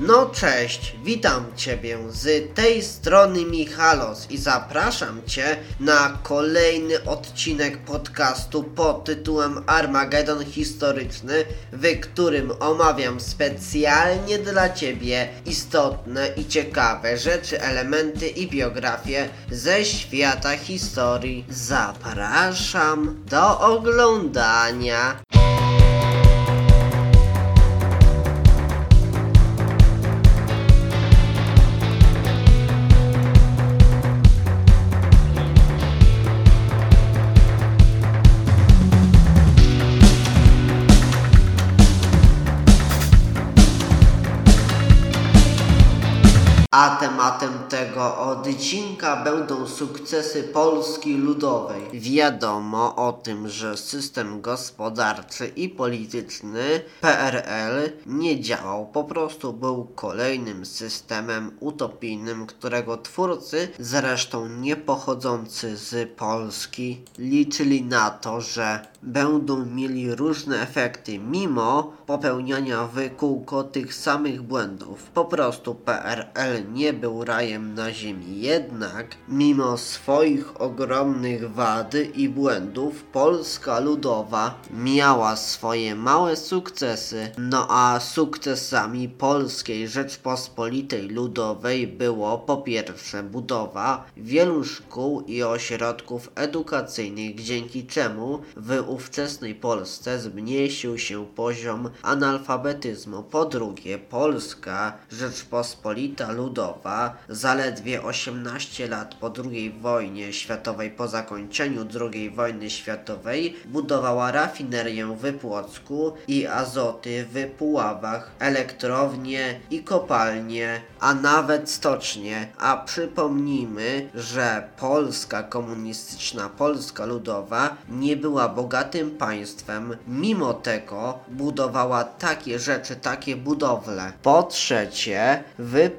No cześć, witam Ciebie z tej strony Michalos i zapraszam Cię na kolejny odcinek podcastu pod tytułem Armagedon Historyczny, w którym omawiam specjalnie dla Ciebie istotne i ciekawe rzeczy, elementy i biografie ze świata historii. Zapraszam do oglądania. A tematem tego odcinka będą sukcesy Polski Ludowej. Wiadomo o tym, że system gospodarczy i polityczny PRL nie działał, po prostu był kolejnym systemem utopijnym, którego twórcy, zresztą nie pochodzący z Polski, liczyli na to, że będą mieli różne efekty mimo popełniania w kółko tych samych błędów. Po prostu PRL nie był rajem na ziemi, jednak mimo swoich ogromnych wad i błędów Polska Ludowa miała swoje małe sukcesy. No a sukcesami Polskiej Rzeczpospolitej Ludowej było po pierwsze budowa wielu szkół i ośrodków edukacyjnych, dzięki czemu w ówczesnej Polsce zmniejszył się poziom analfabetyzmu. Po drugie, Polska Rzeczpospolita Ludowa zaledwie 18 lat po II wojnie światowej, po zakończeniu II wojny światowej, budowała rafinerię w Płocku i azoty w Puławach, elektrownie i kopalnie, a nawet stocznie. A przypomnijmy, że Polska komunistyczna, Polska Ludowa nie była bogatym państwem, mimo tego budowała takie rzeczy, takie budowle. Po trzecie, w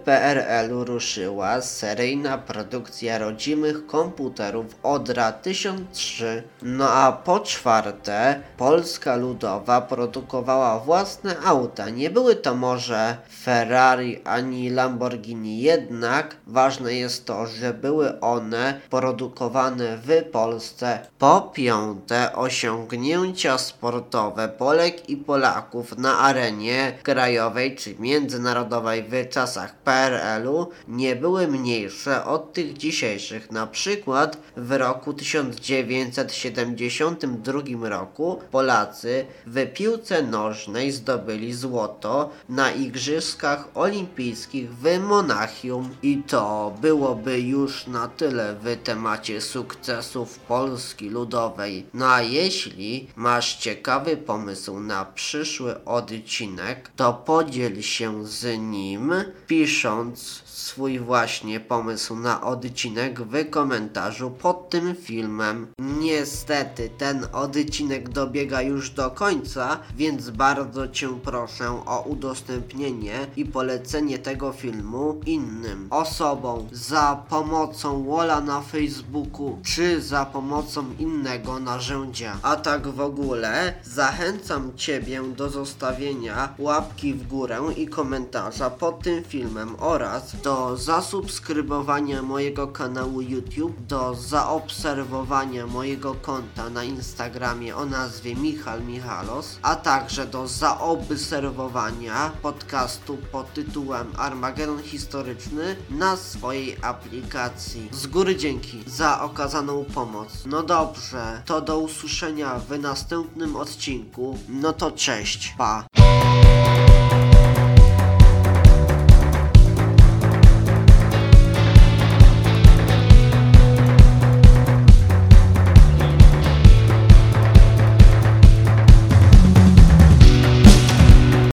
Ruszyła seryjna produkcja rodzimych komputerów Odra 1003. No a po czwarte, Polska Ludowa produkowała własne auta. Nie były to może Ferrari ani Lamborghini, jednak ważne jest to, że były one produkowane w Polsce. Po piąte, osiągnięcia sportowe Polek i Polaków na arenie krajowej czy międzynarodowej w czasach PRL-u nie były mniejsze od tych dzisiejszych. Na przykład w roku 1972 roku Polacy w piłce nożnej zdobyli złoto na Igrzyskach Olimpijskich w Monachium i to byłoby już na tyle w temacie sukcesów Polski Ludowej. No a jeśli masz ciekawy pomysł na przyszły odcinek, to podziel się z nim pisząc swój właśnie pomysł na odcinek w komentarzu pod tym filmem. Niestety ten odcinek dobiega już do końca, więc bardzo Cię proszę o udostępnienie i polecenie tego filmu innym osobom za pomocą Wola na Facebooku czy za pomocą innego narzędzia. A tak w ogóle zachęcam Ciebie do zostawienia łapki w górę i komentarza pod tym filmem oraz do zasubskrybowania mojego kanału YouTube, do zaobserwowania mojego konta na Instagramie o nazwie Michal Michalos, a także do zaobserwowania podcastu pod tytułem Armagedon Historyczny na swojej aplikacji. Z góry dzięki za okazaną pomoc. No dobrze, to do usłyszenia w następnym odcinku. No to cześć, pa.